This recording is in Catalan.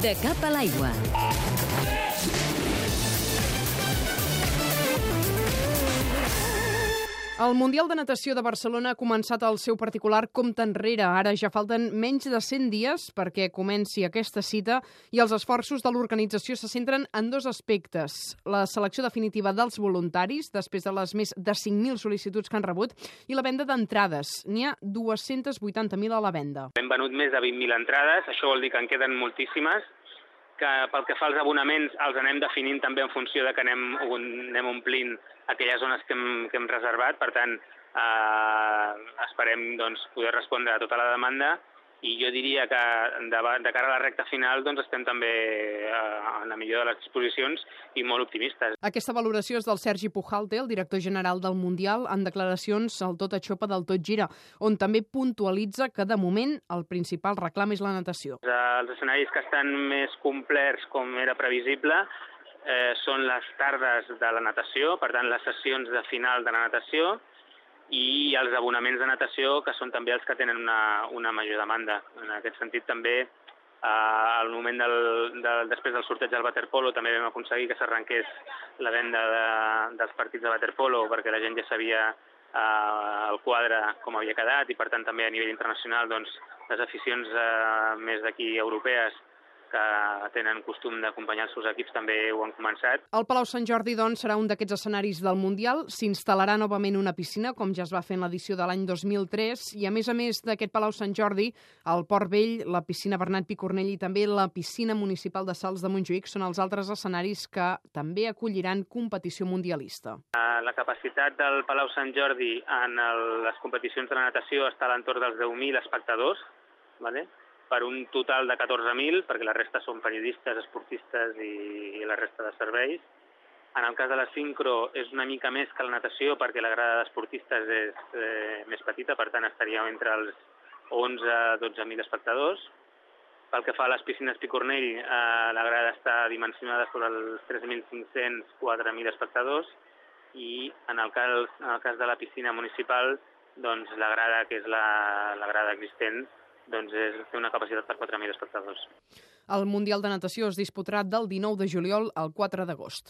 De cap a l'aigua. El Mundial de Natació de Barcelona ha començat el seu particular compte enrere. Ara ja falten menys de 100 dies perquè comenci aquesta cita i els esforços de l'organització se centren en dos aspectes. La selecció definitiva dels voluntaris, després de les més de 5.000 sol·licituds que han rebut, i la venda d'entrades. N'hi ha 280.000 a la venda. Hem venut més de 20.000 entrades, això vol dir que en queden moltíssimes, que pel que fa als abonaments els anem definint també en funció de que anem, anem omplint aquelles zones que hem, que hem reservat. Per tant, eh, esperem doncs, poder respondre a tota la demanda i jo diria que de, de cara a la recta final doncs, estem també eh, en la millor de les disposicions i molt optimistes. Aquesta valoració és del Sergi Pujalte, el director general del Mundial, en declaracions al Tot Aixopa del Tot Gira, on també puntualitza que de moment el principal reclam és la natació. Els escenaris que estan més complerts com era previsible eh, són les tardes de la natació, per tant les sessions de final de la natació i els abonaments de natació, que són també els que tenen una, una major demanda. En aquest sentit també eh, al moment del, del, després del sorteig del waterpolo també vam aconseguir que s'arrenqués la venda de, dels partits de waterpolo perquè la gent ja sabia eh, el quadre com havia quedat i per tant també a nivell internacional doncs, les aficions eh, més d'aquí europees que tenen costum d'acompanyar els seus equips també ho han començat. El Palau Sant Jordi, doncs, serà un d'aquests escenaris del Mundial. S'instal·larà novament una piscina, com ja es va fer en l'edició de l'any 2003, i a més a més d'aquest Palau Sant Jordi, el Port Vell, la piscina Bernat Picornell i també la piscina municipal de Sals de Montjuïc són els altres escenaris que també acolliran competició mundialista. La capacitat del Palau Sant Jordi en el, les competicions de la natació està a l'entorn dels 10.000 espectadors, ¿vale? Per un total de 14.000, perquè la resta són periodistes, esportistes i, i la resta de serveis. En el cas de la sincro és una mica més que la natació perquè la grada d'esportistes és eh, més petita, per tant estaríem entre els 11 a 12.000 espectadors. Pel que fa a les piscines Picornell, eh, la grada està dimensionada sobre els 3.500-4.000 espectadors i en el, cas, en el cas de la piscina municipal, doncs la grada, que és la, la grada existent, doncs és, té una capacitat per 4.000 espectadors. El Mundial de Natació es disputarà del 19 de juliol al 4 d'agost.